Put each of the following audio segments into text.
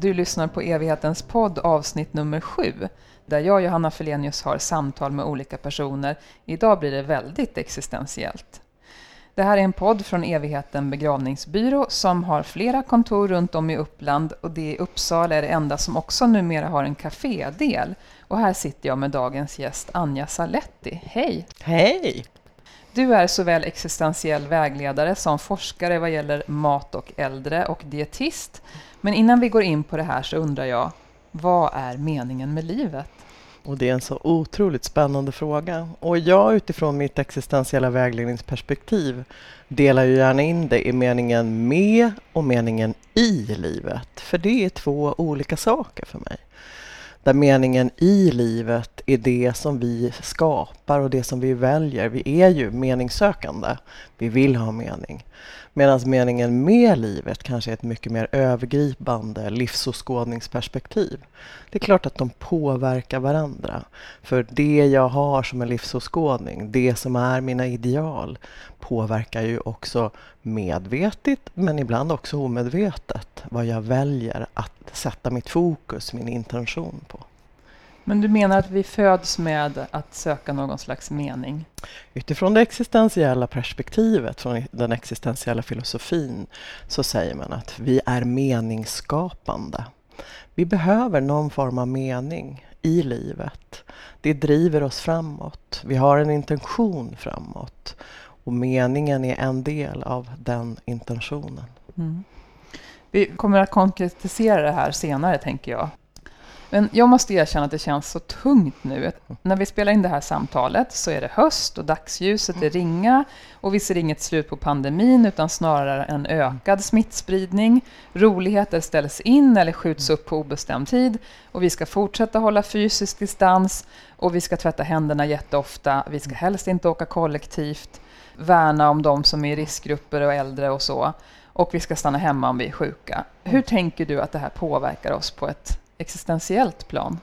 Du lyssnar på Evighetens podd avsnitt nummer sju där jag, Johanna Felenius, har samtal med olika personer. Idag blir det väldigt existentiellt. Det här är en podd från Evigheten begravningsbyrå som har flera kontor runt om i Uppland och det i Uppsala är det enda som också numera har en kafédel. Och här sitter jag med dagens gäst Anja Saletti. Hej! Hej! Du är såväl existentiell vägledare som forskare vad gäller mat och äldre och dietist. Men innan vi går in på det här så undrar jag, vad är meningen med livet? Och det är en så otroligt spännande fråga. Och jag utifrån mitt existentiella vägledningsperspektiv delar ju gärna in det i meningen med och meningen i livet. För det är två olika saker för mig. Där meningen i livet är det som vi skapar och det som vi väljer. Vi är ju meningssökande. Vi vill ha mening. Medan meningen med livet kanske är ett mycket mer övergripande livsåskådningsperspektiv. Det är klart att de påverkar varandra. För det jag har som en livsåskådning, det som är mina ideal, påverkar ju också medvetet men ibland också omedvetet vad jag väljer att sätta mitt fokus, min intention på. Men du menar att vi föds med att söka någon slags mening? Utifrån det existentiella perspektivet, från den existentiella filosofin, så säger man att vi är meningsskapande. Vi behöver någon form av mening i livet. Det driver oss framåt. Vi har en intention framåt. Och meningen är en del av den intentionen. Mm. Vi kommer att konkretisera det här senare, tänker jag. Men jag måste erkänna att det känns så tungt nu. När vi spelar in det här samtalet så är det höst och dagsljuset är ringa och vi ser inget slut på pandemin utan snarare en ökad smittspridning. Roligheter ställs in eller skjuts upp på obestämd tid och vi ska fortsätta hålla fysisk distans och vi ska tvätta händerna jätteofta. Vi ska helst inte åka kollektivt, värna om de som är i riskgrupper och äldre och så. Och vi ska stanna hemma om vi är sjuka. Hur tänker du att det här påverkar oss på ett existentiellt plan?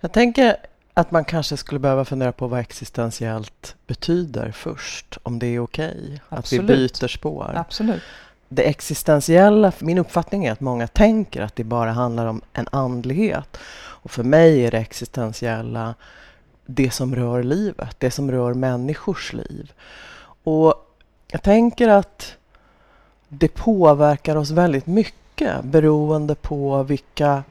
Jag tänker att man kanske skulle behöva fundera på vad existentiellt betyder först, om det är okej okay, att vi byter spår. Absolut. Det existentiella, min uppfattning är att många tänker att det bara handlar om en andlighet. Och för mig är det existentiella det som rör livet, det som rör människors liv. Och jag tänker att det påverkar oss väldigt mycket beroende på vilka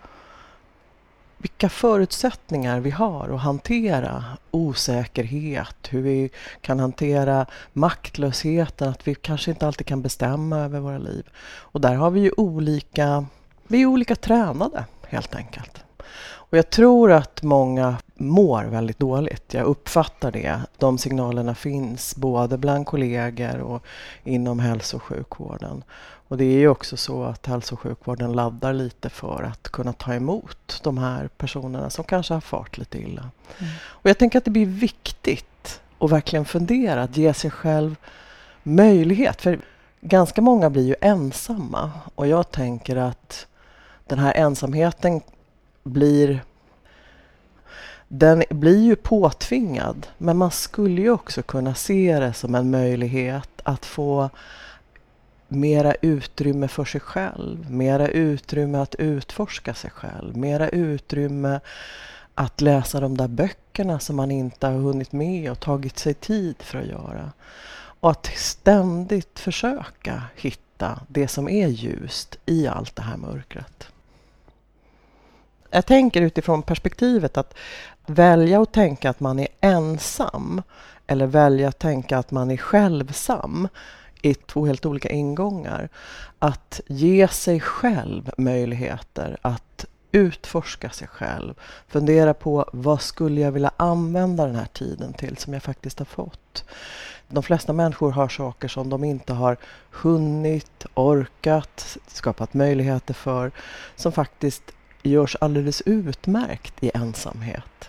vilka förutsättningar vi har att hantera osäkerhet, hur vi kan hantera maktlösheten, att vi kanske inte alltid kan bestämma över våra liv. Och där har vi ju olika, vi är olika tränade helt enkelt. Och jag tror att många mår väldigt dåligt. Jag uppfattar det. De signalerna finns både bland kollegor och inom hälso och sjukvården. Och det är ju också så att hälso och sjukvården laddar lite för att kunna ta emot de här personerna som kanske har fart lite illa. Mm. Och jag tänker att det blir viktigt att verkligen fundera, att ge sig själv möjlighet. För ganska många blir ju ensamma och jag tänker att den här ensamheten blir den blir ju påtvingad men man skulle ju också kunna se det som en möjlighet att få mera utrymme för sig själv, mera utrymme att utforska sig själv, mera utrymme att läsa de där böckerna som man inte har hunnit med och tagit sig tid för att göra. Och att ständigt försöka hitta det som är ljust i allt det här mörkret. Jag tänker utifrån perspektivet att välja att tänka att man är ensam eller välja att tänka att man är självsam är två helt olika ingångar. Att ge sig själv möjligheter att utforska sig själv. Fundera på vad skulle jag vilja använda den här tiden till som jag faktiskt har fått. De flesta människor har saker som de inte har hunnit, orkat, skapat möjligheter för som faktiskt görs alldeles utmärkt i ensamhet.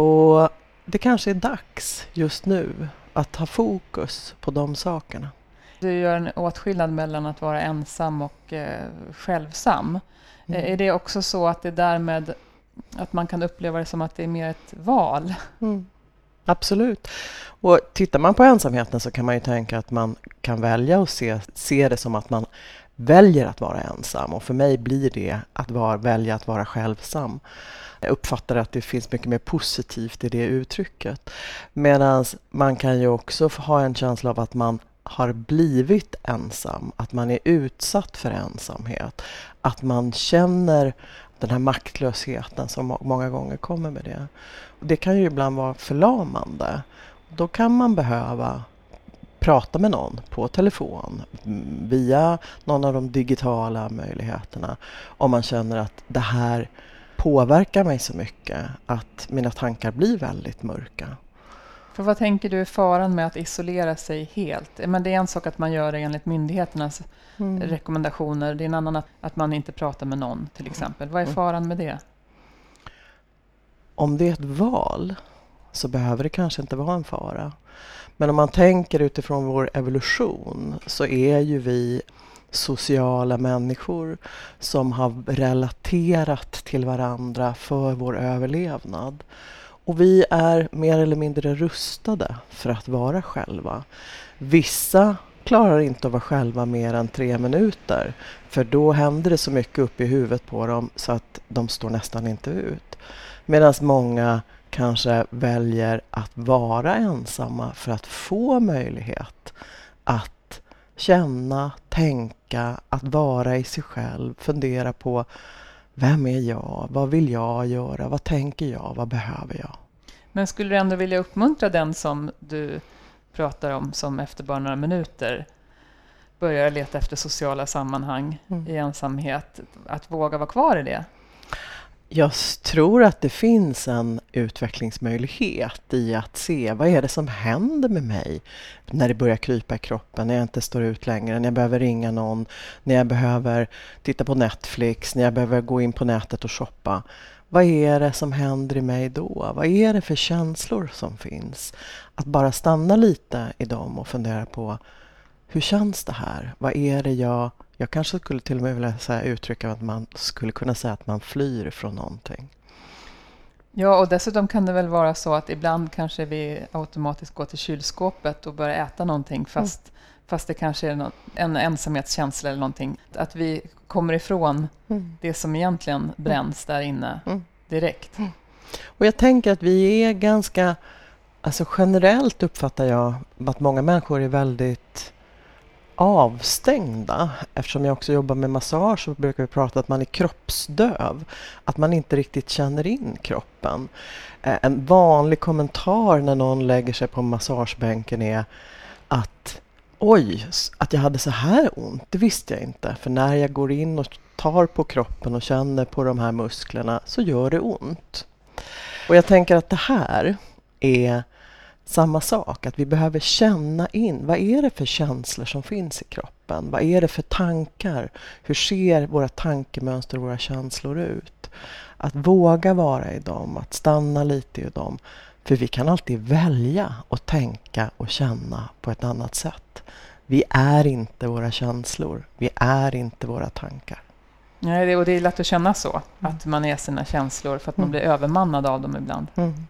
Och det kanske är dags just nu att ha fokus på de sakerna. Du gör en åtskillnad mellan att vara ensam och eh, självsam. Mm. Är det också så att det därmed att man kan uppleva det som att det är mer ett val? Mm. Absolut. Och tittar man på ensamheten så kan man ju tänka att man kan välja att se, se det som att man väljer att vara ensam och för mig blir det att var, välja att vara självsam. Jag uppfattar att det finns mycket mer positivt i det uttrycket. Medan man kan ju också ha en känsla av att man har blivit ensam, att man är utsatt för ensamhet. Att man känner den här maktlösheten som många gånger kommer med det. Det kan ju ibland vara förlamande. Då kan man behöva prata med någon på telefon via någon av de digitala möjligheterna om man känner att det här påverkar mig så mycket att mina tankar blir väldigt mörka. För vad tänker du är faran med att isolera sig helt? Men det är en sak att man gör det enligt myndigheternas mm. rekommendationer. Det är en annan att, att man inte pratar med någon till exempel. Vad är mm. faran med det? Om det är ett val så behöver det kanske inte vara en fara. Men om man tänker utifrån vår evolution så är ju vi sociala människor som har relaterat till varandra för vår överlevnad. Och vi är mer eller mindre rustade för att vara själva. Vissa klarar inte att vara själva mer än tre minuter för då händer det så mycket uppe i huvudet på dem så att de står nästan inte ut. Medan många kanske väljer att vara ensamma för att få möjlighet att känna, tänka, att vara i sig själv, fundera på vem är jag? Vad vill jag göra? Vad tänker jag? Vad behöver jag? Men skulle du ändå vilja uppmuntra den som du pratar om som efter bara några minuter börjar leta efter sociala sammanhang mm. i ensamhet, att våga vara kvar i det? Jag tror att det finns en utvecklingsmöjlighet i att se vad är det som händer med mig när det börjar krypa i kroppen, när jag inte står ut längre, när jag behöver ringa någon, när jag behöver titta på Netflix, när jag behöver gå in på nätet och shoppa. Vad är det som händer i mig då? Vad är det för känslor som finns? Att bara stanna lite i dem och fundera på hur känns det här? Vad är det jag jag kanske skulle till och med vilja säga, uttrycka att man skulle kunna säga att man flyr från någonting. Ja, och dessutom kan det väl vara så att ibland kanske vi automatiskt går till kylskåpet och börjar äta någonting fast, mm. fast det kanske är en ensamhetskänsla eller någonting. Att vi kommer ifrån mm. det som egentligen mm. bränns där inne mm. direkt. Mm. Och jag tänker att vi är ganska, alltså generellt uppfattar jag att många människor är väldigt avstängda. Eftersom jag också jobbar med massage så brukar vi prata att man är kroppsdöv. Att man inte riktigt känner in kroppen. Eh, en vanlig kommentar när någon lägger sig på massagebänken är att Oj, att jag hade så här ont, det visste jag inte. För när jag går in och tar på kroppen och känner på de här musklerna så gör det ont. Och jag tänker att det här är samma sak, att vi behöver känna in vad är det för känslor som finns i kroppen? Vad är det för tankar? Hur ser våra tankemönster och våra känslor ut? Att våga vara i dem, att stanna lite i dem. För vi kan alltid välja att tänka och känna på ett annat sätt. Vi är inte våra känslor. Vi är inte våra tankar. Nej, och det är lätt att känna så, att man är sina känslor för att man mm. blir övermannad av dem ibland. Mm.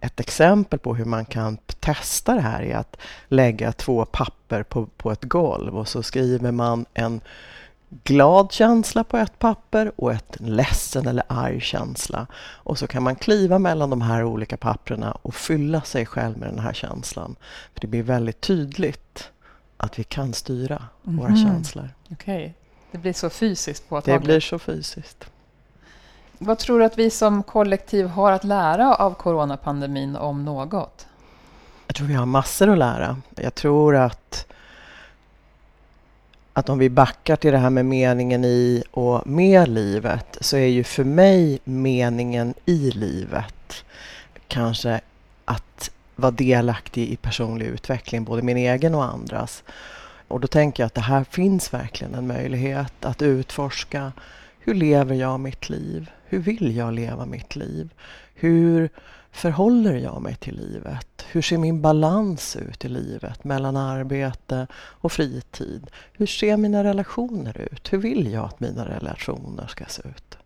Ett exempel på hur man kan testa det här är att lägga två papper på, på ett golv och så skriver man en glad känsla på ett papper och ett ledsen eller arg känsla. Och så kan man kliva mellan de här olika papperna och fylla sig själv med den här känslan. För Det blir väldigt tydligt att vi kan styra mm. våra mhm. känslor. Okej, okay. det blir så fysiskt påtagligt. Det blir så fysiskt. Vad tror du att vi som kollektiv har att lära av coronapandemin om något? Jag tror vi har massor att lära. Jag tror att, att om vi backar till det här med meningen i och med livet så är ju för mig meningen i livet kanske att vara delaktig i personlig utveckling, både min egen och andras. Och då tänker jag att det här finns verkligen en möjlighet att utforska hur lever jag mitt liv? Hur vill jag leva mitt liv? Hur förhåller jag mig till livet? Hur ser min balans ut i livet mellan arbete och fritid? Hur ser mina relationer ut? Hur vill jag att mina relationer ska se ut?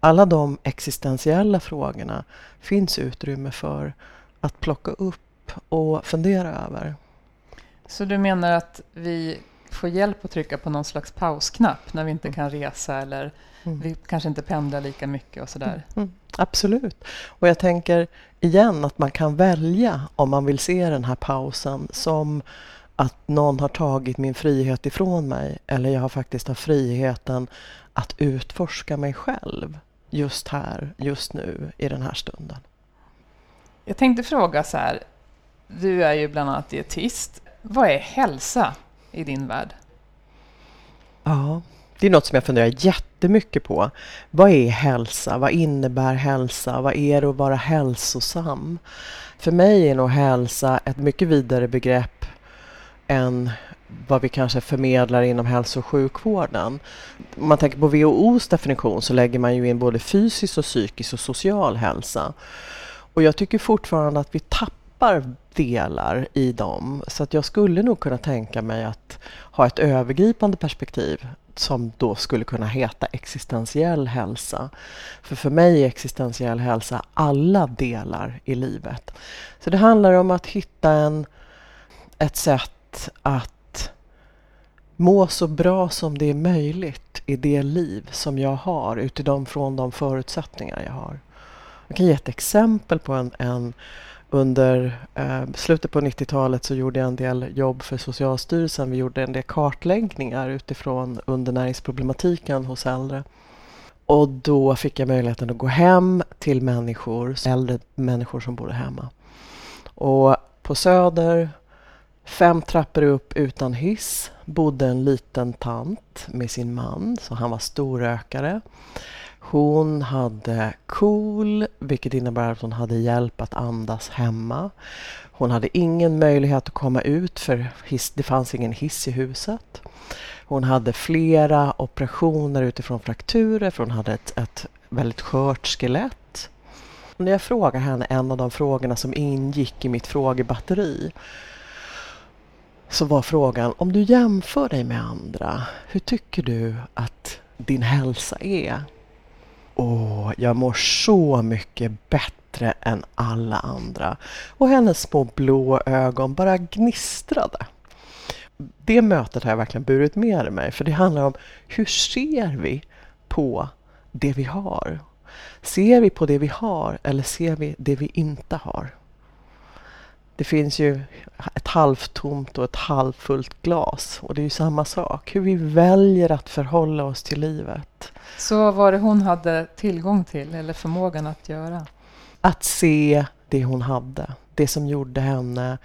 Alla de existentiella frågorna finns utrymme för att plocka upp och fundera över. Så du menar att vi få hjälp att trycka på någon slags pausknapp när vi inte kan resa eller mm. vi kanske inte pendlar lika mycket och sådär. Mm. Absolut. Och jag tänker igen att man kan välja om man vill se den här pausen som att någon har tagit min frihet ifrån mig eller jag har faktiskt har friheten att utforska mig själv just här, just nu, i den här stunden. Jag tänkte fråga så här, du är ju bland annat dietist. Vad är hälsa i din värld? Ja, det är något som jag funderar jättemycket på. Vad är hälsa? Vad innebär hälsa? Vad är det att vara hälsosam? För mig är nog hälsa ett mycket vidare begrepp än vad vi kanske förmedlar inom hälso och sjukvården. Om man tänker på WHOs definition så lägger man ju in både fysisk och psykisk och social hälsa. Och jag tycker fortfarande att vi tappar delar i dem. Så att jag skulle nog kunna tänka mig att ha ett övergripande perspektiv som då skulle kunna heta existentiell hälsa. För för mig är existentiell hälsa alla delar i livet. Så det handlar om att hitta en, ett sätt att må så bra som det är möjligt i det liv som jag har utifrån de förutsättningar jag har. Jag kan ge ett exempel på en, en under eh, slutet på 90-talet så gjorde jag en del jobb för Socialstyrelsen. Vi gjorde en del kartläggningar utifrån undernäringsproblematiken hos äldre. Och då fick jag möjligheten att gå hem till människor, äldre människor som bodde hemma. Och på Söder, fem trappor upp utan hiss, bodde en liten tant med sin man, så han var storrökare. Hon hade KOL, vilket innebär att hon hade hjälp att andas hemma. Hon hade ingen möjlighet att komma ut för hiss, det fanns ingen hiss i huset. Hon hade flera operationer utifrån frakturer för hon hade ett, ett väldigt skört skelett. Och när jag frågar henne en av de frågorna som ingick i mitt frågebatteri så var frågan, om du jämför dig med andra, hur tycker du att din hälsa är? Åh, jag mår så mycket bättre än alla andra. Och hennes små blå ögon bara gnistrade. Det mötet har jag verkligen burit med mig, för det handlar om hur ser vi på det vi har? Ser vi på det vi har eller ser vi det vi inte har? Det finns ju ett halvtomt och ett halvfullt glas och det är ju samma sak. Hur vi väljer att förhålla oss till livet. Så vad var det hon hade tillgång till eller förmågan att göra? Att se det hon hade, det som gjorde henne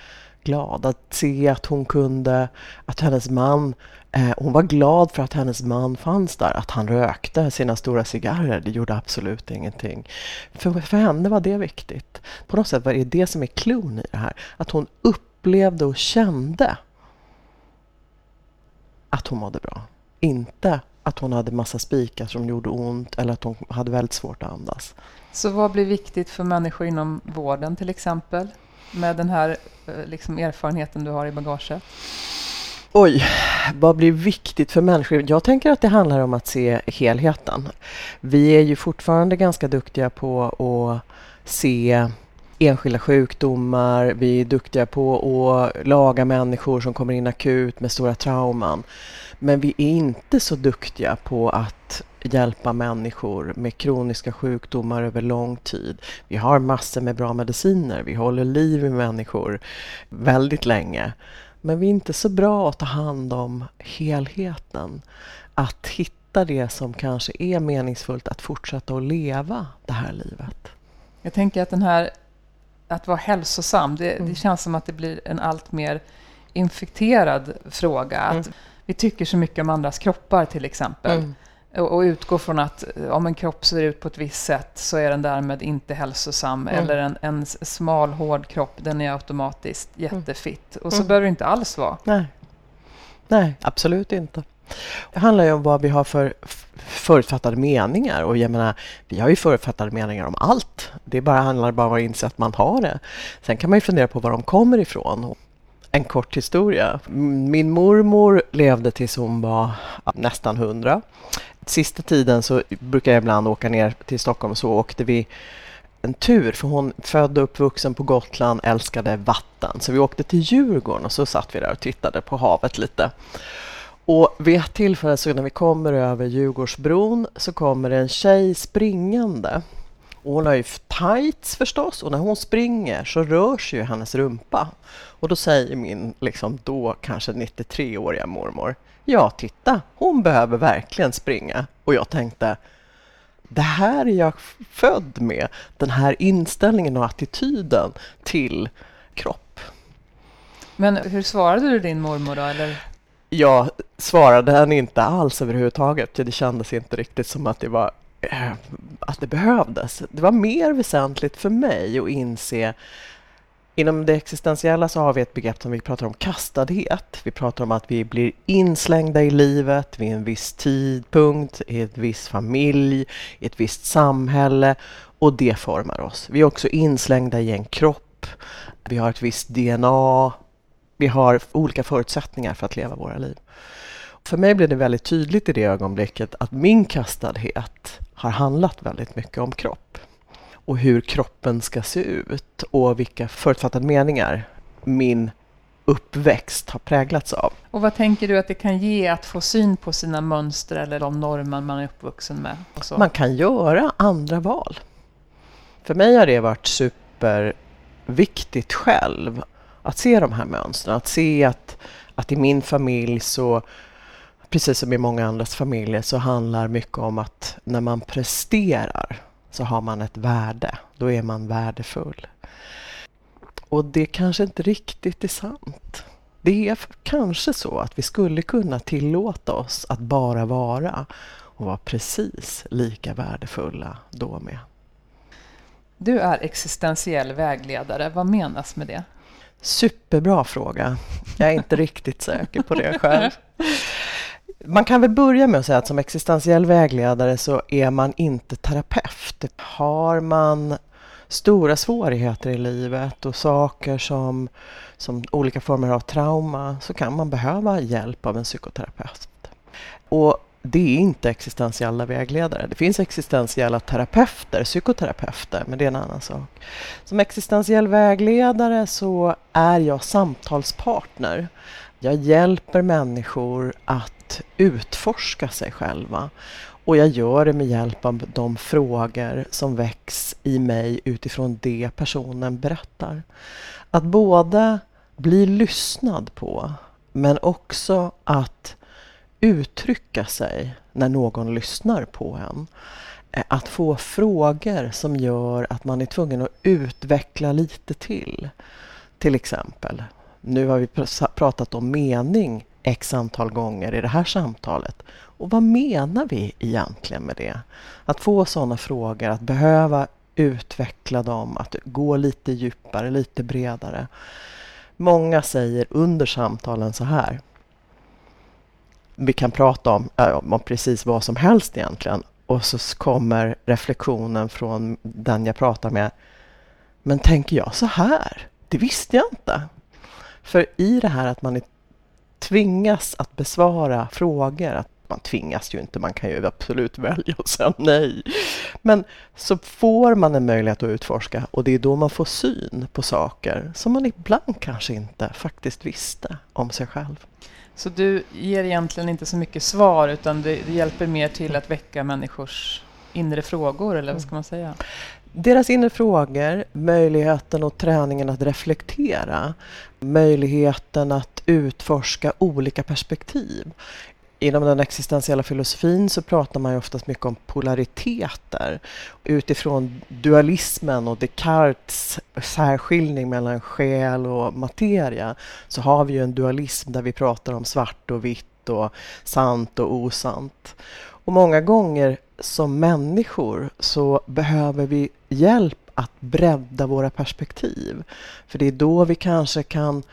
glad. Att se att hon kunde, att hennes man, Eh, hon var glad för att hennes man fanns där. Att han rökte sina stora cigarrer, det gjorde absolut ingenting. För, för henne var det viktigt. På något sätt var det det som är klon i det här. Att hon upplevde och kände att hon mådde bra. Inte att hon hade massa spikar som gjorde ont eller att hon hade väldigt svårt att andas. Så vad blir viktigt för människor inom vården till exempel? Med den här eh, liksom, erfarenheten du har i bagaget? Oj, vad blir viktigt för människor? Jag tänker att det handlar om att se helheten. Vi är ju fortfarande ganska duktiga på att se enskilda sjukdomar. Vi är duktiga på att laga människor som kommer in akut med stora trauman. Men vi är inte så duktiga på att hjälpa människor med kroniska sjukdomar över lång tid. Vi har massor med bra mediciner, vi håller liv i människor väldigt länge. Men vi är inte så bra att ta hand om helheten. Att hitta det som kanske är meningsfullt att fortsätta att leva det här livet. Jag tänker att den här att vara hälsosam, det, mm. det känns som att det blir en allt mer infekterad fråga. Att mm. Vi tycker så mycket om andras kroppar till exempel. Mm. Och, utgår från att eh, om en kropp ser ut på ett visst sätt så är den därmed inte hälsosam. Mm. Eller en, en smal, hård kropp, den är automatiskt mm. jättefitt. Och så mm. behöver det inte alls vara. Nej. Nej, absolut inte. Det handlar ju om vad vi har för förutfattade meningar och jag menar, vi har ju förutfattade meningar om allt. Det bara handlar bara om att inse att man har det. Sen kan man ju fundera på var de kommer ifrån. En kort historia. Min mormor levde tills hon var nästan hundra. Sista tiden så brukar jag ibland åka ner till Stockholm så åkte vi en tur, för hon född och uppvuxen på Gotland, älskade vatten. Så vi åkte till Djurgården och så satt vi där och tittade på havet lite. Och vid ett tillfälle så när vi kommer över Djurgårdsbron så kommer en tjej springande. Hon har ju tights förstås och när hon springer så rör sig ju hennes rumpa. Och då säger min liksom då kanske 93-åriga mormor Ja, titta, hon behöver verkligen springa. Och jag tänkte det här är jag född med, den här inställningen och attityden till kropp. Men hur svarade du din mormor då? Eller? Jag svarade henne inte alls överhuvudtaget. Det kändes inte riktigt som att det var eh, att det behövdes. Det var mer väsentligt för mig att inse Inom det existentiella så har vi ett begrepp som vi pratar om kastadhet. Vi pratar om att vi blir inslängda i livet vid en viss tidpunkt, i ett viss familj, i ett visst samhälle och det formar oss. Vi är också inslängda i en kropp. Vi har ett visst DNA. Vi har olika förutsättningar för att leva våra liv. För mig blev det väldigt tydligt i det ögonblicket att min kastadhet har handlat väldigt mycket om kropp och hur kroppen ska se ut och vilka förutfattade meningar min uppväxt har präglats av. Och vad tänker du att det kan ge att få syn på sina mönster eller de normer man är uppvuxen med? Man kan göra andra val. För mig har det varit superviktigt själv att se de här mönstren, att se att, att i min familj så precis som i många andras familjer så handlar mycket om att när man presterar så har man ett värde. Då är man värdefull. Och det kanske inte riktigt är sant. Det är kanske så att vi skulle kunna tillåta oss att bara vara och vara precis lika värdefulla då med. Du är existentiell vägledare. Vad menas med det? Superbra fråga. Jag är inte riktigt säker på det själv. Man kan väl börja med att säga att som existentiell vägledare så är man inte terapeut. Har man stora svårigheter i livet och saker som, som olika former av trauma så kan man behöva hjälp av en psykoterapeut. Och det är inte existentiella vägledare. Det finns existentiella terapeuter, psykoterapeuter, men det är en annan sak. Som existentiell vägledare så är jag samtalspartner. Jag hjälper människor att utforska sig själva. Och jag gör det med hjälp av de frågor som väcks i mig utifrån det personen berättar. Att både bli lyssnad på men också att uttrycka sig när någon lyssnar på en. Att få frågor som gör att man är tvungen att utveckla lite till. Till exempel, nu har vi pratat om mening x antal gånger i det här samtalet. Och vad menar vi egentligen med det? Att få sådana frågor, att behöva utveckla dem, att gå lite djupare, lite bredare. Många säger under samtalen så här. Vi kan prata om, om precis vad som helst egentligen och så kommer reflektionen från den jag pratar med. Men tänker jag så här? Det visste jag inte. För i det här att man är tvingas att besvara frågor. Att man tvingas ju inte, man kan ju absolut välja att säga nej. Men så får man en möjlighet att utforska och det är då man får syn på saker som man ibland kanske inte faktiskt visste om sig själv. Så du ger egentligen inte så mycket svar utan det, det hjälper mer till att väcka människors inre frågor eller vad ska man säga? Deras inre frågor, möjligheten och träningen att reflektera, möjligheten att utforska olika perspektiv. Inom den existentiella filosofin så pratar man ju oftast mycket om polariteter. Utifrån dualismen och Descartes särskiljning mellan själ och materia så har vi ju en dualism där vi pratar om svart och vitt och sant och osant. Och många gånger som människor så behöver vi hjälp att bredda våra perspektiv. För det är då vi kanske kan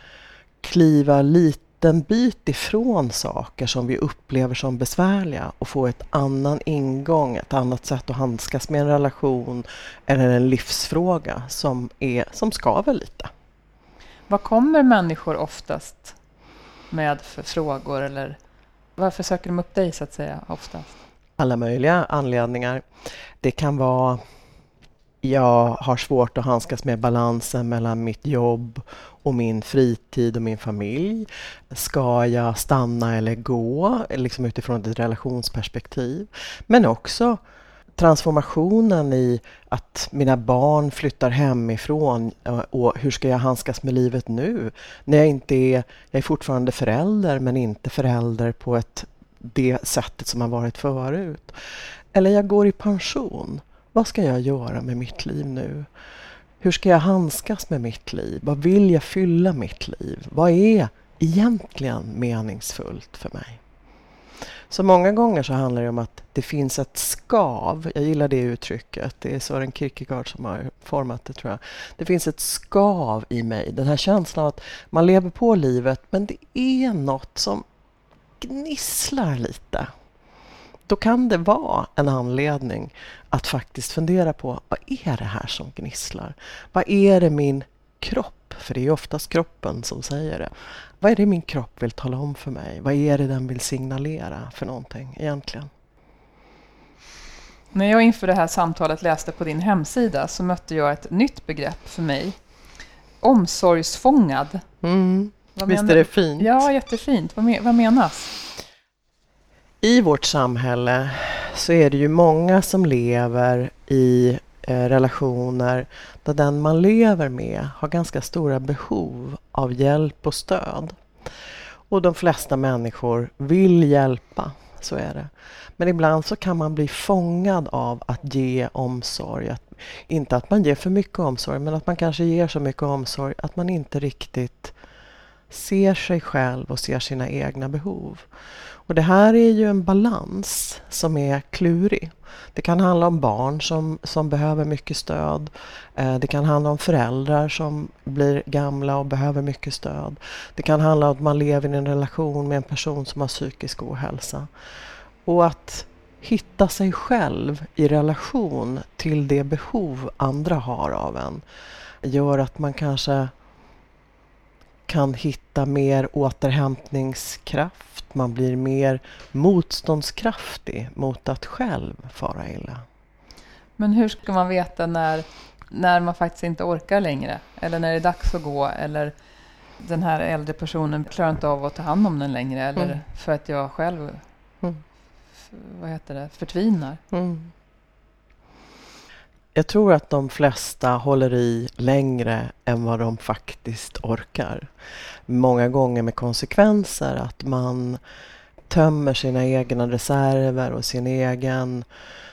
kliva liten bit ifrån saker som vi upplever som besvärliga och få ett annan ingång, ett annat sätt att handskas med en relation eller en livsfråga som, är, som skaver lite. Vad kommer människor oftast med för frågor eller varför söker de upp dig så att säga oftast? Alla möjliga anledningar. Det kan vara jag har svårt att handskas med balansen mellan mitt jobb och min fritid och min familj. Ska jag stanna eller gå? Liksom utifrån ett relationsperspektiv. Men också transformationen i att mina barn flyttar hemifrån eh, och hur ska jag handskas med livet nu? När jag inte är, jag är fortfarande förälder men inte förälder på ett, det sättet som har varit förut. Eller jag går i pension. Vad ska jag göra med mitt liv nu? Hur ska jag handskas med mitt liv? Vad vill jag fylla mitt liv? Vad är egentligen meningsfullt för mig? Så många gånger så handlar det om att det finns ett skav. Jag gillar det uttrycket. Det är Sören Kierkegaard som har format det tror jag. Det finns ett skav i mig. Den här känslan av att man lever på livet men det är något som gnisslar lite då kan det vara en anledning att faktiskt fundera på vad är det här som gnisslar? Vad är det min kropp, för det är oftast kroppen som säger det. Vad är det min kropp vill tala om för mig? Vad är det den vill signalera för någonting egentligen? När jag inför det här samtalet läste på din hemsida så mötte jag ett nytt begrepp för mig. Omsorgsfångad. Mm. Visst är det fint? Ja, jättefint. Vad, vad menas? I vårt samhälle så är det ju många som lever i eh, relationer där den man lever med har ganska stora behov av hjälp och stöd. Och de flesta människor vill hjälpa, så är det. Men ibland så kan man bli fångad av att ge omsorg. Att, inte att man ger för mycket omsorg, men att man kanske ger så mycket omsorg att man inte riktigt ser sig själv och ser sina egna behov. Och det här är ju en balans som är klurig. Det kan handla om barn som, som behöver mycket stöd. Eh, det kan handla om föräldrar som blir gamla och behöver mycket stöd. Det kan handla om att man lever i en relation med en person som har psykisk ohälsa. Och att hitta sig själv i relation till det behov andra har av en gör att man kanske kan hitta mer återhämtningskraft. Man blir mer motståndskraftig mot att själv fara illa. Men hur ska man veta när, när man faktiskt inte orkar längre? Eller när det är dags att gå? Eller den här äldre personen klarar inte av att ta hand om den längre? Eller mm. för att jag själv mm. vad heter det, förtvinar? Mm. Jag tror att de flesta håller i längre än vad de faktiskt orkar. Många gånger med konsekvenser att man tömmer sina egna reserver och sin egen,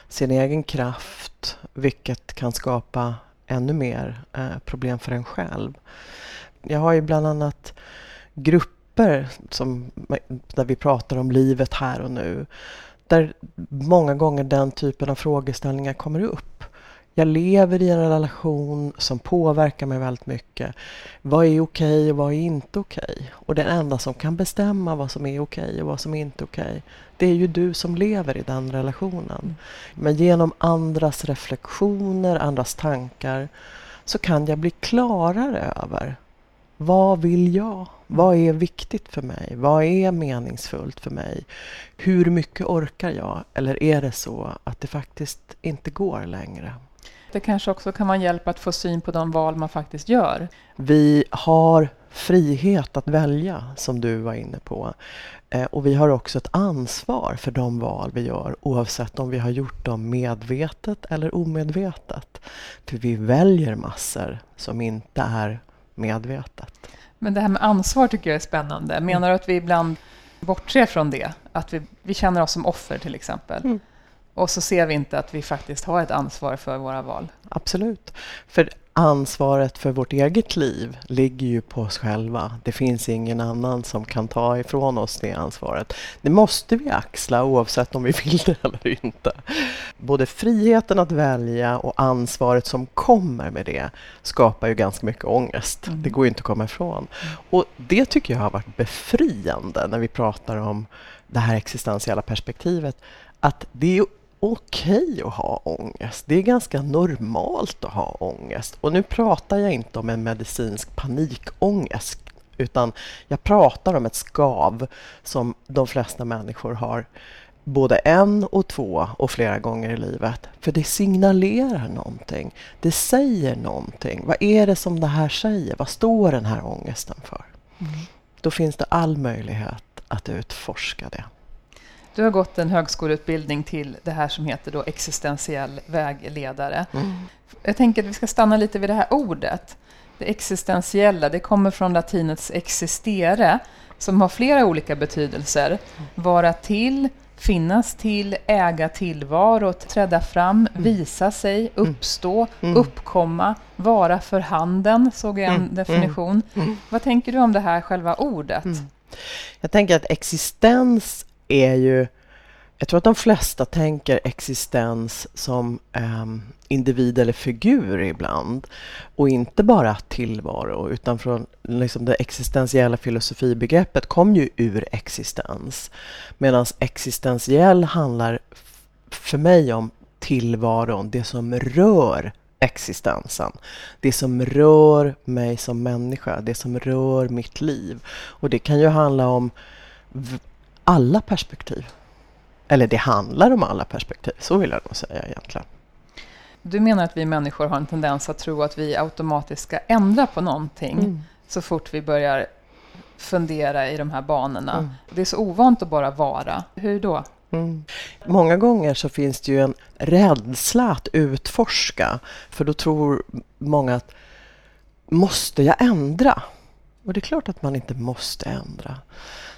sin egen kraft vilket kan skapa ännu mer eh, problem för en själv. Jag har ju bland annat grupper som, där vi pratar om livet här och nu där många gånger den typen av frågeställningar kommer upp. Jag lever i en relation som påverkar mig väldigt mycket. Vad är okej och vad är inte okej? Och den enda som kan bestämma vad som är okej och vad som inte är okej, det är ju du som lever i den relationen. Mm. Men genom andras reflektioner, andras tankar, så kan jag bli klarare över vad vill jag? Vad är viktigt för mig? Vad är meningsfullt för mig? Hur mycket orkar jag? Eller är det så att det faktiskt inte går längre? Det kanske också kan vara hjälp att få syn på de val man faktiskt gör. Vi har frihet att välja, som du var inne på. Eh, och vi har också ett ansvar för de val vi gör oavsett om vi har gjort dem medvetet eller omedvetet. För vi väljer massor som inte är medvetet. Men det här med ansvar tycker jag är spännande. Menar du att vi ibland bortser från det? Att vi, vi känner oss som offer till exempel? Mm. Och så ser vi inte att vi faktiskt har ett ansvar för våra val. Absolut. För ansvaret för vårt eget liv ligger ju på oss själva. Det finns ingen annan som kan ta ifrån oss det ansvaret. Det måste vi axla oavsett om vi vill det eller inte. Både friheten att välja och ansvaret som kommer med det skapar ju ganska mycket ångest. Mm. Det går ju inte att komma ifrån. Och det tycker jag har varit befriande när vi pratar om det här existentiella perspektivet. Att det är okej okay att ha ångest. Det är ganska normalt att ha ångest. Och nu pratar jag inte om en medicinsk panikångest utan jag pratar om ett skav som de flesta människor har både en och två och flera gånger i livet. För det signalerar någonting. Det säger någonting. Vad är det som det här säger? Vad står den här ångesten för? Mm. Då finns det all möjlighet att utforska det. Du har gått en högskoleutbildning till det här som heter då existentiell vägledare. Mm. Jag tänker att vi ska stanna lite vid det här ordet. Det existentiella, det kommer från latinets existere, som har flera olika betydelser. Vara till, finnas till, äga tillvaro, träda fram, mm. visa sig, mm. uppstå, mm. uppkomma, vara för handen, såg jag en definition. Vad tänker du om det här själva ordet? Jag tänker att existens är ju jag tror att de flesta tänker existens som um, individ eller figur ibland. Och inte bara tillvaro, utan från liksom det existentiella filosofibegreppet kom ju ur existens. Medan existentiell handlar för mig om tillvaron, det som rör existensen. Det som rör mig som människa, det som rör mitt liv. Och det kan ju handla om alla perspektiv. Eller det handlar om alla perspektiv, så vill jag nog säga egentligen. Du menar att vi människor har en tendens att tro att vi automatiskt ska ändra på någonting mm. så fort vi börjar fundera i de här banorna. Mm. Det är så ovant att bara vara. Hur då? Mm. Många gånger så finns det ju en rädsla att utforska. För då tror många att måste jag ändra? Och det är klart att man inte måste ändra.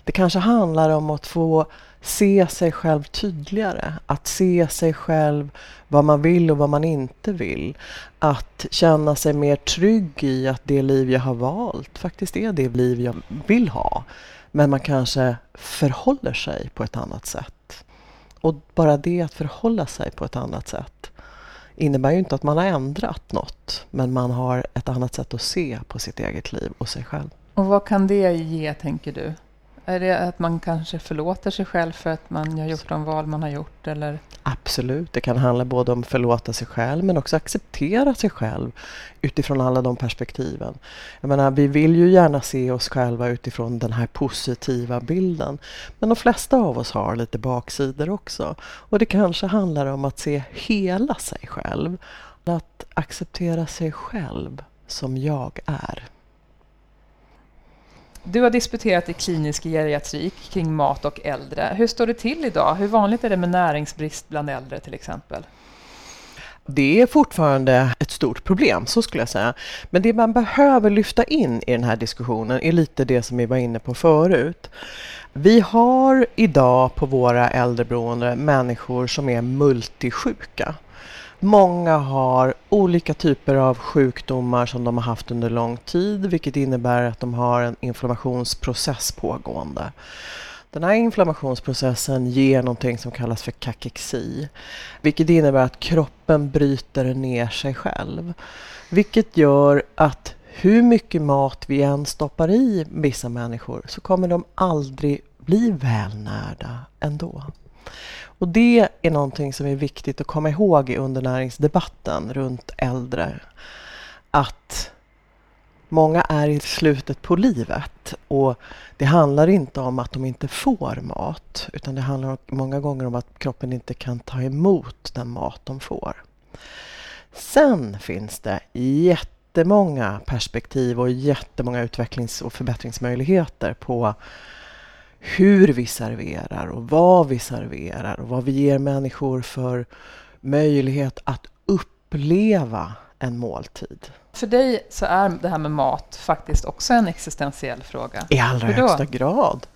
Det kanske handlar om att få se sig själv tydligare. Att se sig själv, vad man vill och vad man inte vill. Att känna sig mer trygg i att det liv jag har valt faktiskt är det liv jag vill ha. Men man kanske förhåller sig på ett annat sätt. Och bara det att förhålla sig på ett annat sätt innebär ju inte att man har ändrat något. Men man har ett annat sätt att se på sitt eget liv och sig själv. Och vad kan det ge, tänker du? Är det att man kanske förlåter sig själv för att man har gjort de val man har gjort? Eller? Absolut, det kan handla både om förlåta sig själv men också acceptera sig själv utifrån alla de perspektiven. Jag menar, vi vill ju gärna se oss själva utifrån den här positiva bilden. Men de flesta av oss har lite baksidor också. Och det kanske handlar om att se hela sig själv. Att acceptera sig själv som jag är. Du har disputerat i klinisk geriatrik kring mat och äldre. Hur står det till idag? Hur vanligt är det med näringsbrist bland äldre till exempel? Det är fortfarande ett stort problem, så skulle jag säga. Men det man behöver lyfta in i den här diskussionen är lite det som vi var inne på förut. Vi har idag på våra äldreboenden människor som är multisjuka. Många har olika typer av sjukdomar som de har haft under lång tid vilket innebär att de har en inflammationsprocess pågående. Den här inflammationsprocessen ger någonting som kallas för kakexi, vilket innebär att kroppen bryter ner sig själv. Vilket gör att hur mycket mat vi än stoppar i vissa människor så kommer de aldrig bli välnärda ändå. Och det är någonting som är viktigt att komma ihåg i undernäringsdebatten runt äldre. Att många är i slutet på livet och det handlar inte om att de inte får mat utan det handlar många gånger om att kroppen inte kan ta emot den mat de får. Sen finns det jättemånga perspektiv och jättemånga utvecklings och förbättringsmöjligheter på hur vi serverar och vad vi serverar och vad vi ger människor för möjlighet att uppleva en måltid. För dig så är det här med mat faktiskt också en existentiell fråga. I allra högsta grad.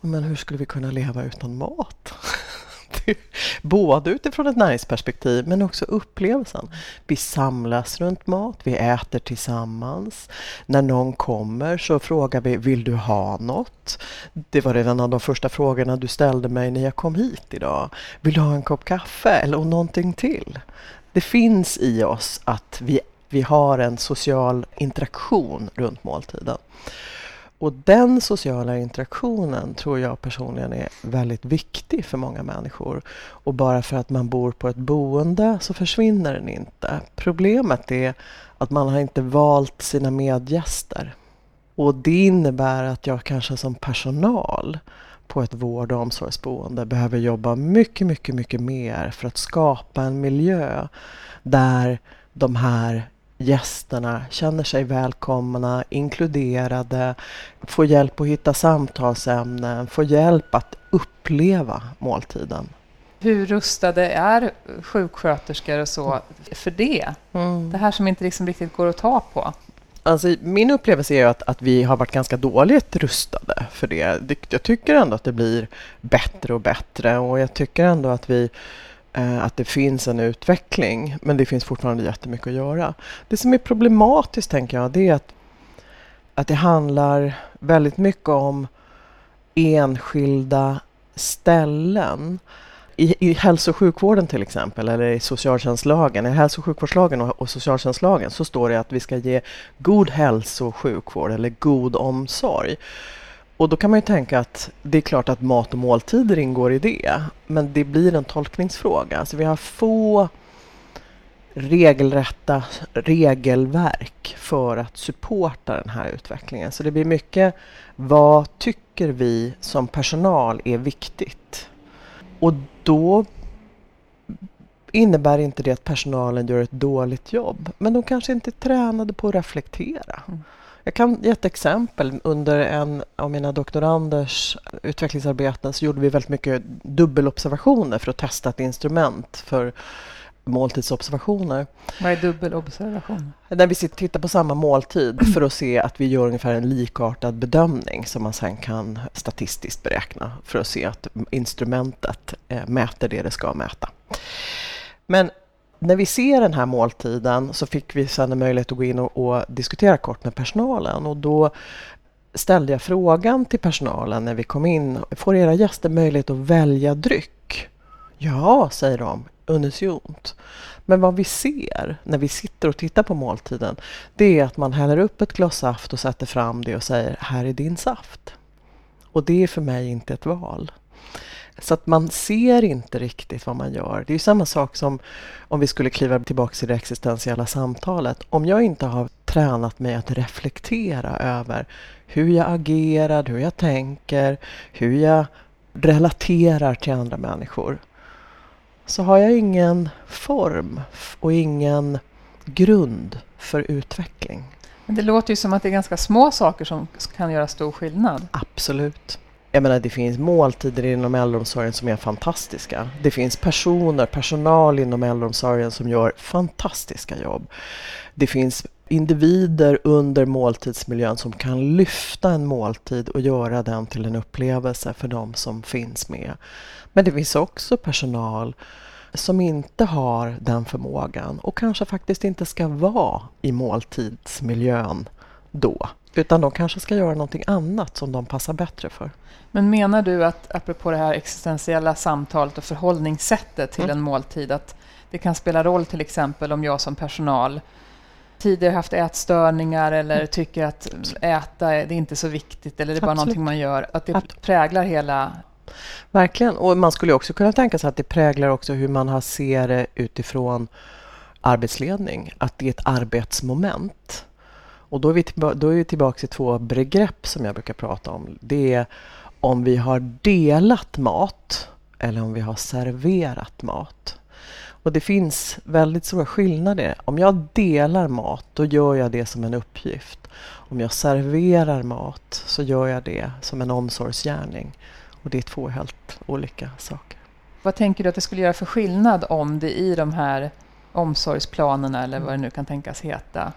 Men hur skulle vi kunna leva utan mat? Både utifrån ett näringsperspektiv men också upplevelsen. Vi samlas runt mat, vi äter tillsammans. När någon kommer så frågar vi, vill du ha något? Det var redan en av de första frågorna du ställde mig när jag kom hit idag. Vill du ha en kopp kaffe eller någonting till? Det finns i oss att vi, vi har en social interaktion runt måltiden. Och den sociala interaktionen tror jag personligen är väldigt viktig för många människor. Och bara för att man bor på ett boende så försvinner den inte. Problemet är att man har inte valt sina medgäster. Och det innebär att jag kanske som personal på ett vård och omsorgsboende behöver jobba mycket, mycket, mycket mer för att skapa en miljö där de här gästerna känner sig välkomna, inkluderade, får hjälp att hitta samtalsämnen, får hjälp att uppleva måltiden. Hur rustade är sjuksköterskor och så för det? Mm. Det här som inte liksom riktigt går att ta på. Alltså, min upplevelse är att, att vi har varit ganska dåligt rustade för det. Jag tycker ändå att det blir bättre och bättre och jag tycker ändå att vi Eh, att det finns en utveckling, men det finns fortfarande jättemycket att göra. Det som är problematiskt, tänker jag, det är att, att det handlar väldigt mycket om enskilda ställen i, i hälso och sjukvården till exempel, eller i socialtjänstlagen, i hälso och sjukvårdslagen och, och socialtjänstlagen så står det att vi ska ge god hälso och sjukvård eller god omsorg. Och då kan man ju tänka att det är klart att mat och måltider ingår i det, men det blir en tolkningsfråga. Så vi har få regelrätta regelverk för att supporta den här utvecklingen. Så det blir mycket vad tycker vi som personal är viktigt? Och då innebär inte det att personalen gör ett dåligt jobb. Men de kanske inte är tränade på att reflektera. Mm. Jag kan ge ett exempel. Under en av mina doktoranders utvecklingsarbeten så gjorde vi väldigt mycket dubbelobservationer för att testa ett instrument för måltidsobservationer. Vad är dubbelobservation? När vi tittar på samma måltid för att se att vi gör ungefär en likartad bedömning som man sen kan statistiskt beräkna för att se att instrumentet eh, mäter det det ska mäta. Men när vi ser den här måltiden så fick vi sen en möjlighet att gå in och, och diskutera kort med personalen och då ställde jag frågan till personalen när vi kom in. Får era gäster möjlighet att välja dryck? Ja, säger de unisont. Men vad vi ser när vi sitter och tittar på måltiden, det är att man häller upp ett glas saft och sätter fram det och säger här är din saft. Och det är för mig inte ett val. Så att man ser inte riktigt vad man gör. Det är samma sak som om vi skulle kliva tillbaka till det existentiella samtalet. Om jag inte har tränat mig att reflektera över hur jag agerar, hur jag tänker, hur jag relaterar till andra människor så har jag ingen form och ingen grund för utveckling. Men det låter ju som att det är ganska små saker som kan göra stor skillnad. Absolut. Jag menar, det finns måltider inom äldreomsorgen som är fantastiska. Det finns personer, personal inom äldreomsorgen som gör fantastiska jobb. Det finns individer under måltidsmiljön som kan lyfta en måltid och göra den till en upplevelse för de som finns med. Men det finns också personal som inte har den förmågan och kanske faktiskt inte ska vara i måltidsmiljön då. Utan de kanske ska göra någonting annat som de passar bättre för. Men menar du att, apropå det här existentiella samtalet och förhållningssättet till mm. en måltid, att det kan spela roll till exempel om jag som personal tidigare haft ätstörningar eller mm. tycker att äta det är inte så viktigt eller det är bara Absolut. någonting man gör, att det präglar hela Verkligen, och man skulle också kunna tänka sig att det präglar också hur man ser det utifrån arbetsledning, att det är ett arbetsmoment. Och då är vi, tillba då är vi tillbaka till två begrepp som jag brukar prata om. Det är om vi har delat mat eller om vi har serverat mat. Och det finns väldigt stora skillnader. Om jag delar mat, då gör jag det som en uppgift. Om jag serverar mat så gör jag det som en omsorgsgärning. Och det är två helt olika saker. Vad tänker du att det skulle göra för skillnad om det i de här omsorgsplanerna eller vad det nu kan tänkas heta,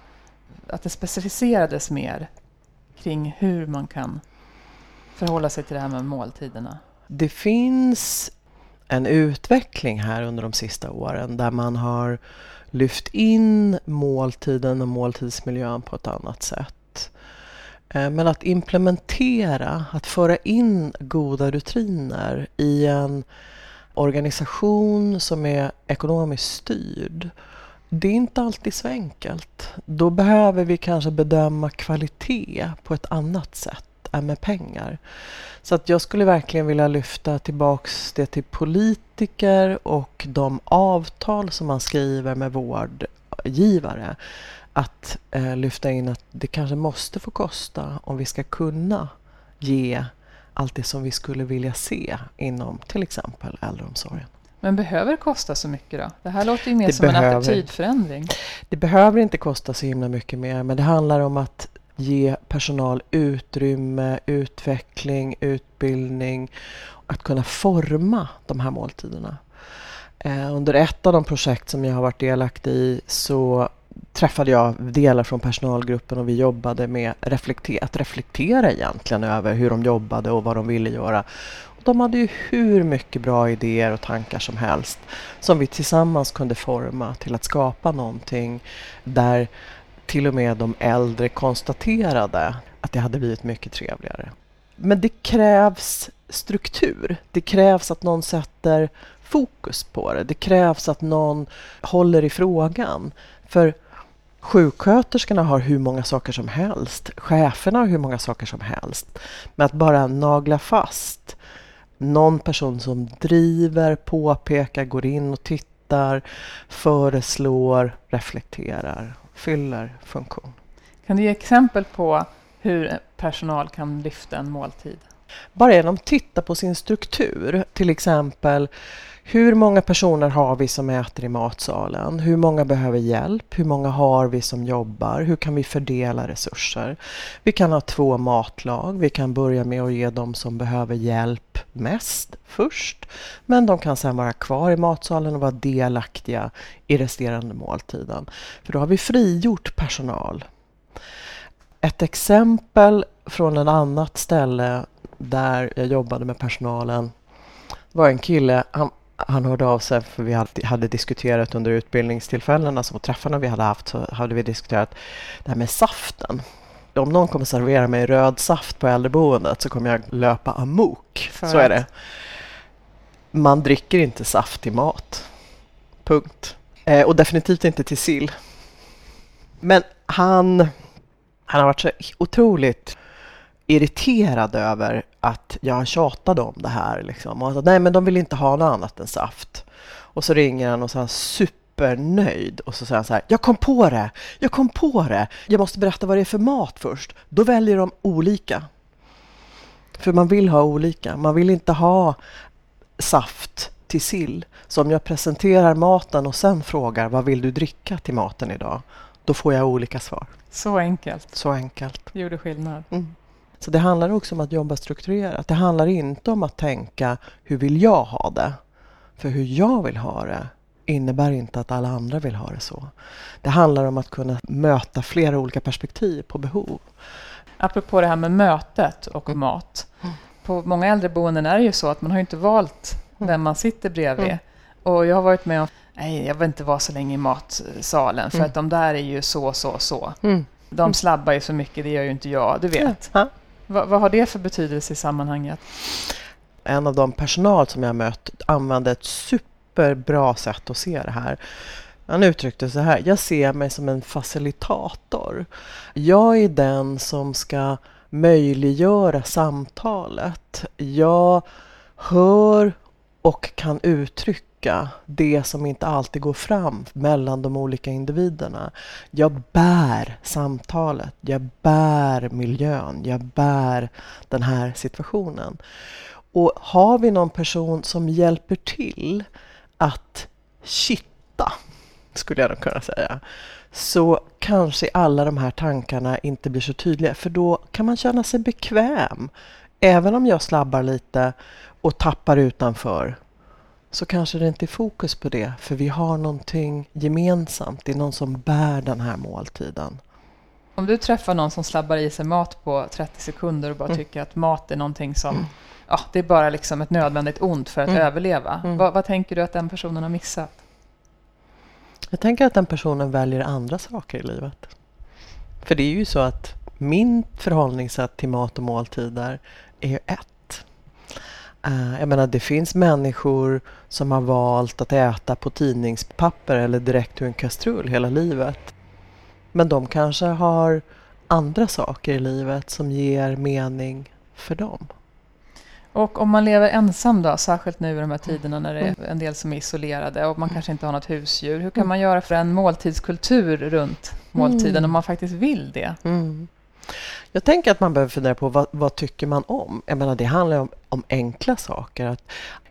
att det specificerades mer kring hur man kan förhålla sig till det här med måltiderna? Det finns en utveckling här under de sista åren där man har lyft in måltiden och måltidsmiljön på ett annat sätt. Eh, men att implementera, att föra in goda rutiner i en organisation som är ekonomiskt styrd, det är inte alltid så enkelt. Då behöver vi kanske bedöma kvalitet på ett annat sätt än med pengar. Så att jag skulle verkligen vilja lyfta tillbaks det till politiker och de avtal som man skriver med vårdgivare att eh, lyfta in att det kanske måste få kosta om vi ska kunna ge allt det som vi skulle vilja se inom till exempel äldreomsorgen. Men behöver det kosta så mycket då? Det här låter ju mer Det som en behöver. attitydförändring. Det behöver inte kosta så himla mycket mer men det handlar om att ge personal utrymme, utveckling, utbildning. Att kunna forma de här måltiderna. Eh, under ett av de projekt som jag har varit delaktig i så träffade jag delar från personalgruppen och vi jobbade med reflekter att reflektera egentligen över hur de jobbade och vad de ville göra. De hade ju hur mycket bra idéer och tankar som helst som vi tillsammans kunde forma till att skapa någonting där till och med de äldre konstaterade att det hade blivit mycket trevligare. Men det krävs struktur. Det krävs att någon sätter fokus på det. Det krävs att någon håller i frågan. För sjuksköterskorna har hur många saker som helst. Cheferna har hur många saker som helst. Men att bara nagla fast någon person som driver, påpekar, går in och tittar, föreslår, reflekterar, fyller funktion. Kan du ge exempel på hur personal kan lyfta en måltid? Bara genom att titta på sin struktur, till exempel hur många personer har vi som äter i matsalen? Hur många behöver hjälp? Hur många har vi som jobbar? Hur kan vi fördela resurser? Vi kan ha två matlag. Vi kan börja med att ge dem som behöver hjälp mest först. Men de kan sedan vara kvar i matsalen och vara delaktiga i resterande måltiden. För då har vi frigjort personal. Ett exempel från ett annat ställe där jag jobbade med personalen var en kille, han, han hörde av sig för vi hade, diskuterat under utbildningstillfällena, så träffarna vi hade haft, så hade vi diskuterat det här med saften. Om någon kommer servera mig röd saft på äldreboendet så kommer jag löpa amok. För så är det. Man dricker inte saft till mat. Punkt. Eh, och definitivt inte till sill. Men han, han har varit så otroligt irriterad över att jag tjatade om det här. Liksom. Och han sa, nej men de vill inte ha något annat än saft. Och så ringer han och så är han supernöjd. Och så säger han så här, jag kom på det, jag kom på det. Jag måste berätta vad det är för mat först. Då väljer de olika. För man vill ha olika. Man vill inte ha saft till sill. Så om jag presenterar maten och sen frågar vad vill du dricka till maten idag? Då får jag olika svar. Så enkelt. Så enkelt. Det gjorde skillnad. Mm. Så det handlar också om att jobba strukturerat. Det handlar inte om att tänka hur vill jag ha det? För hur jag vill ha det innebär inte att alla andra vill ha det så. Det handlar om att kunna möta flera olika perspektiv på behov. Apropå det här med mötet och Mm. mat. Mm. På många äldreboenden är det ju så att man har inte valt vem man sitter bredvid. Mm. Och jag har varit med om, nej jag vill inte vara så länge i matsalen för Mm. att de där är ju så, så, så. Mm. De slabbar ju så mycket, det gör ju inte jag, du vet. Ja. Vad, vad har det för betydelse i sammanhanget? En av de personal som jag mött använde ett superbra sätt att se det här. Han uttryckte så här, jag ser mig som en facilitator. Jag är den som ska möjliggöra samtalet. Jag hör och kan uttrycka det som inte alltid går fram mellan de olika individerna. Jag bär samtalet, jag bär miljön, jag bär den här situationen. Och har vi någon person som hjälper till att kitta, skulle jag nog kunna säga, så kanske alla de här tankarna inte blir så tydliga. För då kan man känna sig bekväm. Även om jag slabbar lite och tappar utanför så kanske det inte är fokus på det. För vi har någonting gemensamt. Det är någon som bär den här måltiden. Om du träffar någon som slabbar i sig mat på 30 sekunder och bara Mm. tycker att mat är någonting som ja, det är bara liksom ett nödvändigt ont för att Mm. överleva. Mm. Vad, vad tänker du att den personen har missat? Jag tänker att den personen väljer andra saker i livet. För det är ju så att min förhållningssätt till mat och måltider är ett. Eh, jag menar, det finns människor som har valt att äta på tidningspapper eller direkt ur en kastrull hela livet. Men de kanske har andra saker i livet som ger mening för dem. Och om man lever ensam då, särskilt nu i de här tiderna när det är en del som är isolerade och man kanske inte har något husdjur. Hur kan Mm. man göra för en måltidskultur runt måltiden Mm. om man faktiskt vill det? Mm. Jag tänker att man behöver fundera på vad, vad tycker man om? Jag menar, det handlar om, om enkla saker. Att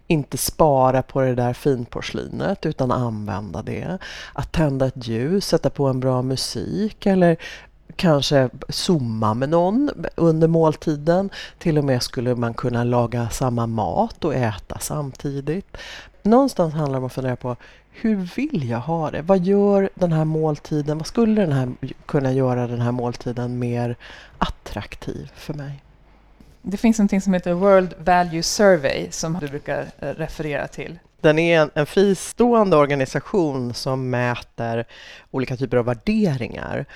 inte spara på det där finporslinet utan använda det. Att tända ett ljus, sätta på en bra musik eller kanske zooma med någon under måltiden. Till och med skulle man kunna laga samma mat och äta samtidigt. Någonstans handlar det om att fundera på hur vill jag ha det? Vad gör den här måltiden? Vad skulle den här kunna göra den här måltiden mer attraktiv för mig? Det finns något som heter World Value Survey som du brukar eh, referera till. Den är en, en fristående organisation som mäter olika typer av värderingar.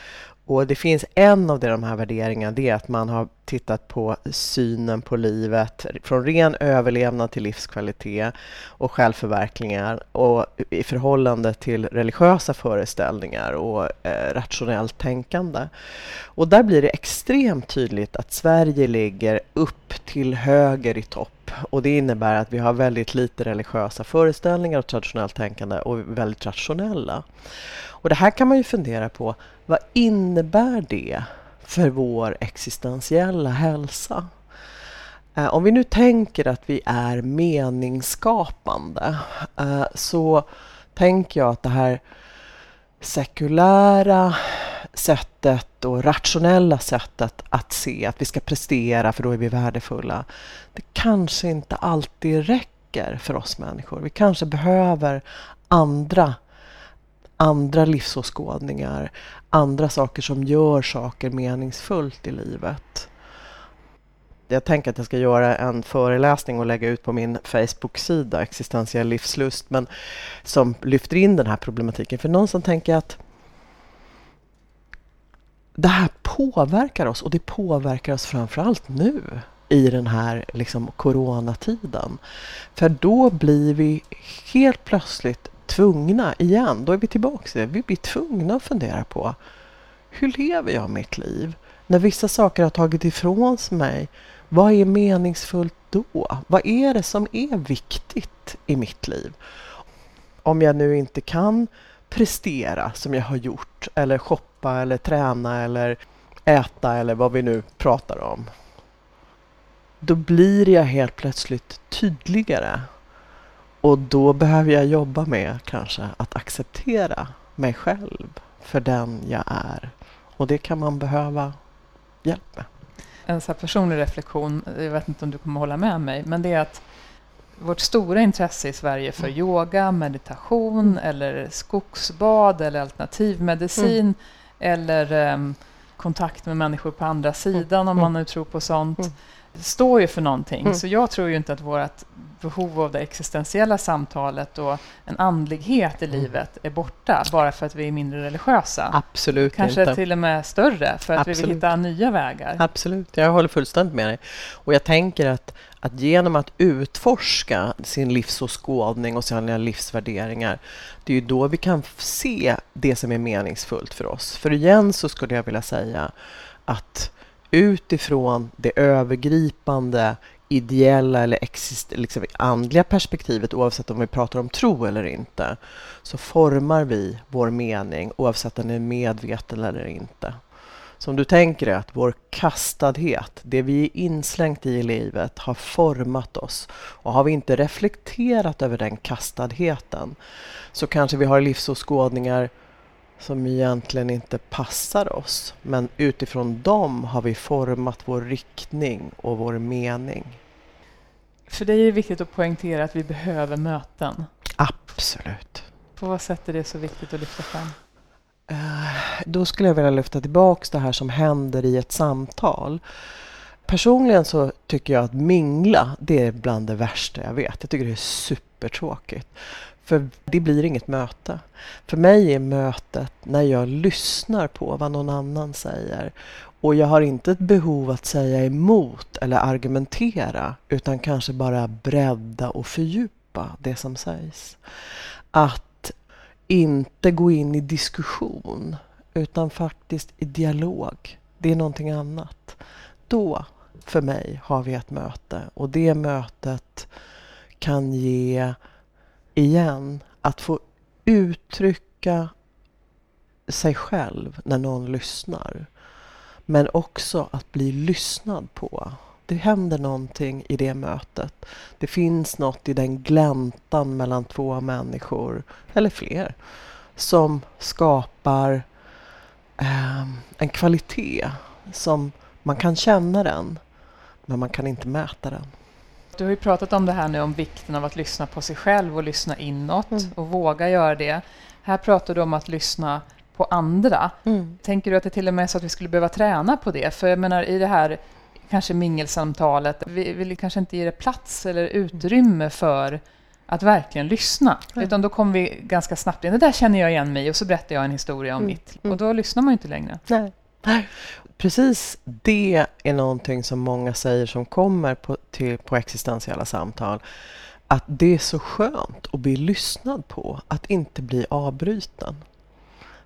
Och det finns en av de här värderingarna, det är att man har tittat på synen på livet från ren överlevnad till livskvalitet och självförverkligingar och i förhållande till religiösa föreställningar och eh, rationellt tänkande. Och där blir det extremt tydligt att Sverige ligger upp till höger i topp och det innebär att vi har väldigt lite religiösa föreställningar och traditionellt tänkande och väldigt rationella. Och det här kan man ju fundera på, vad innebär det för vår existentiella hälsa? Eh, om vi nu tänker att vi är meningsskapande eh, så tänker jag att det här sekulära sättet och rationella sättet att se att vi ska prestera för då är vi värdefulla. Det kanske inte alltid räcker för oss människor. Vi kanske behöver andra andra livsåskådningar, andra saker som gör saker meningsfullt i livet. Jag tänker att jag ska göra en föreläsning och lägga ut på min Facebook-sida, Existentiell livslust, men som lyfter in den här problematiken. För någonstans tänker jag att det här påverkar oss och det påverkar oss framförallt nu i den här liksom, coronatiden. För då blir vi helt plötsligt tvungna igen, då är vi tillbaka i det. Vi blir tvungna att fundera på hur lever jag mitt liv? När vissa saker har tagit ifrån mig, vad är meningsfullt då? Vad är det som är viktigt i mitt liv? Om jag nu inte kan prestera som jag har gjort eller shoppa eller träna eller äta eller vad vi nu pratar om. Då blir jag helt plötsligt tydligare och då behöver jag jobba med kanske att acceptera mig själv för den jag är. Och det kan man behöva hjälp med. En så personlig reflektion, jag vet inte om du kommer hålla med mig, men det är att vårt stora intresse i Sverige för mm. yoga, meditation mm. eller skogsbad eller alternativmedicin mm. eller um, kontakt med människor på andra sidan om mm. man nu tror på sånt, mm. Står ju för någonting. Så jag tror ju inte att vårt behov av det existentiella samtalet och en andlighet i mm. livet är borta bara för att vi är mindre religiösa. Absolut Kanske inte. till och med större för att Absolut. vi vill hitta nya vägar. Absolut, jag håller fullständigt med dig. Och jag tänker att, att genom att utforska sin livsåskådning och sina livsvärderingar, det är ju då vi kan se det som är meningsfullt för oss. För igen så skulle jag vilja säga att utifrån det övergripande ideella eller exist, liksom andliga perspektivet oavsett om vi pratar om tro eller inte så formar vi vår mening oavsett om den är medveten eller inte. Så om du tänker dig att vår kastadhet, det vi är inslängt i i livet, har format oss. Och har vi inte reflekterat över den kastadheten så kanske vi har livsåskådningar som egentligen inte passar oss. Men utifrån dem har vi format vår riktning och vår mening. För dig är det viktigt att poängtera att vi behöver möten. Absolut. På vad sätt är det så viktigt att lyfta fram? Uh, då skulle jag vilja lyfta tillbaks det här som händer i ett samtal. Personligen så tycker jag att mingla, det är bland det värsta jag vet. Jag tycker det är supertråkigt. För det blir inget möte. För mig är mötet när jag lyssnar på vad någon annan säger. Och jag har inte ett behov att säga emot eller argumentera utan kanske bara bredda och fördjupa det som sägs. Att inte gå in i diskussion utan faktiskt i dialog. Det är någonting annat. Då, för mig, har vi ett möte och det mötet kan ge igen, att få uttrycka sig själv när någon lyssnar. Men också att bli lyssnad på. Det händer någonting i det mötet. Det finns något i den gläntan mellan två människor, eller fler, som skapar eh, en kvalitet som man kan känna den, men man kan inte mäta den. Du har ju pratat om det här nu om vikten av att lyssna på sig själv och lyssna inåt mm. och våga göra det. Här pratar du om att lyssna på andra. Mm. Tänker du att det till och med är så att vi skulle behöva träna på det? För jag menar i det här kanske mingelsamtalet, vi vill kanske inte ge det plats eller utrymme för att verkligen lyssna. Mm. Utan då kommer vi ganska snabbt in, det där känner jag igen mig och så berättar jag en historia om mm. mitt. Och då lyssnar man ju inte längre. Nej. Nej. Precis det är någonting som många säger som kommer på, till, på existentiella samtal. Att det är så skönt att bli lyssnad på, att inte bli avbruten.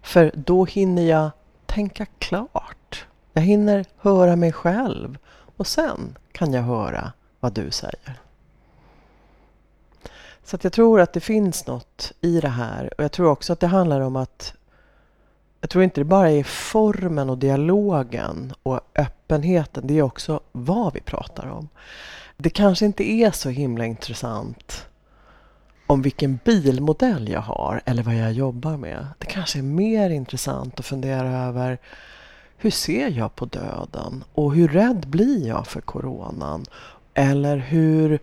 För då hinner jag tänka klart. Jag hinner höra mig själv och sen kan jag höra vad du säger. Så jag tror att det finns något i det här och jag tror också att det handlar om att jag tror inte det bara är formen och dialogen och öppenheten, det är också vad vi pratar om. Det kanske inte är så himla intressant om vilken bilmodell jag har eller vad jag jobbar med. Det kanske är mer intressant att fundera över hur ser jag på döden och hur rädd blir jag för coronan? Eller hur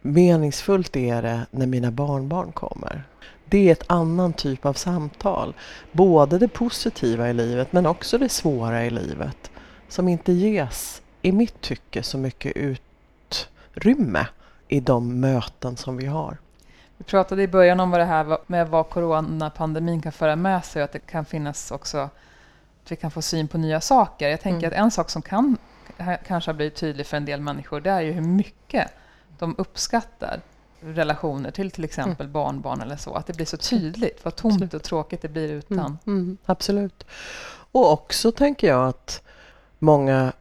meningsfullt är det när mina barnbarn kommer? Det är ett annan typ av samtal. Både det positiva i livet men också det svåra i livet som inte ges, i mitt tycke, så mycket utrymme i de möten som vi har. Vi pratade i början om vad det här med vad coronapandemin kan föra med sig och att det kan finnas också att vi kan få syn på nya saker. Jag tänker mm. att en sak som kan kanske ha blivit tydlig för en del människor det är ju hur mycket de uppskattar relationer till till exempel mm. barnbarn eller så. Att det blir så tydligt vad tomt absolut. och tråkigt det blir utan. Mm, mm, absolut. Och också tänker jag att många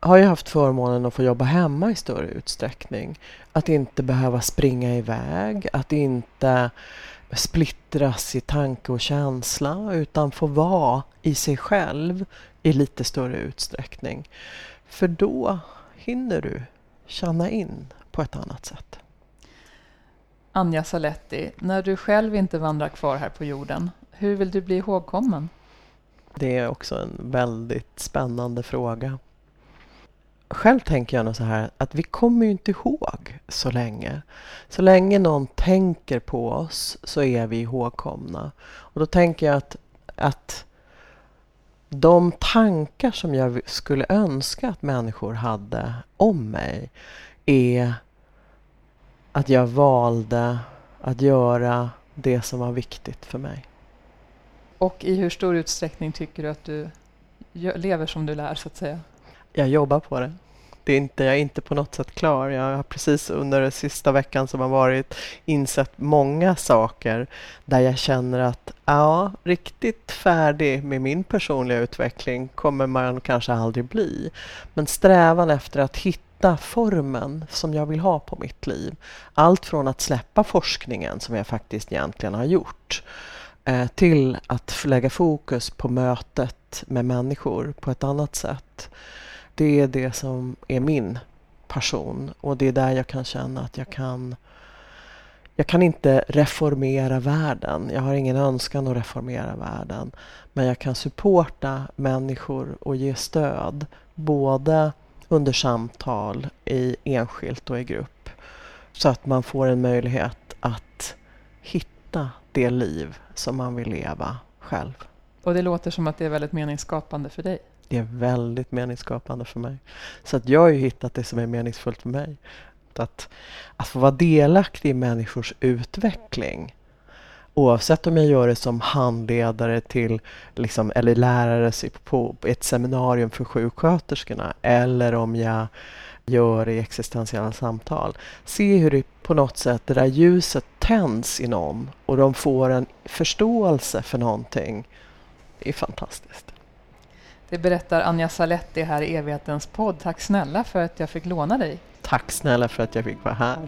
har ju haft förmånen att få jobba hemma i större utsträckning. Att inte behöva springa iväg, att inte splittras i tanke och känsla utan få vara i sig själv i lite större utsträckning. För då hinner du känna in på ett annat sätt. Anja Saletti, när du själv inte vandrar kvar här på jorden, hur vill du bli ihågkommen? Det är också en väldigt spännande fråga. Själv tänker jag nog så här att vi kommer ju inte ihåg så länge. Så länge någon tänker på oss så är vi ihågkomna. Och då tänker jag att, att de tankar som jag skulle önska att människor hade om mig är att jag valde att göra det som var viktigt för mig. Och i hur stor utsträckning tycker du att du lever som du lär, så att säga? Jag jobbar på det. det är inte, jag är inte på något sätt klar. Jag har precis under den sista veckan som har varit insett många saker där jag känner att ja, riktigt färdig med min personliga utveckling kommer man kanske aldrig bli. Men strävan efter att hitta hitta formen som jag vill ha på mitt liv. Allt från att släppa forskningen som jag faktiskt egentligen har gjort eh, till att lägga fokus på mötet med människor på ett annat sätt. Det är det som är min passion och det är där jag kan känna att jag kan jag kan inte reformera världen. Jag har ingen önskan att reformera världen. Men jag kan supporta människor och ge stöd. Både under samtal i enskilt och i grupp. Så att man får en möjlighet att hitta det liv som man vill leva själv. Och det låter som att det är väldigt meningsskapande för dig? Det är väldigt meningsskapande för mig. Så att jag har ju hittat det som är meningsfullt för mig. Att, att få vara delaktig i människors utveckling Oavsett om jag gör det som handledare till, liksom, eller lärare på ett seminarium för sjuksköterskorna eller om jag gör det i existentiella samtal. Se hur det på något sätt, det där ljuset tänds i någon och de får en förståelse för någonting. Det är fantastiskt. Det berättar Anja Saletti här i Evighetens podd. Tack snälla för att jag fick låna dig. Tack snälla för att jag fick vara här.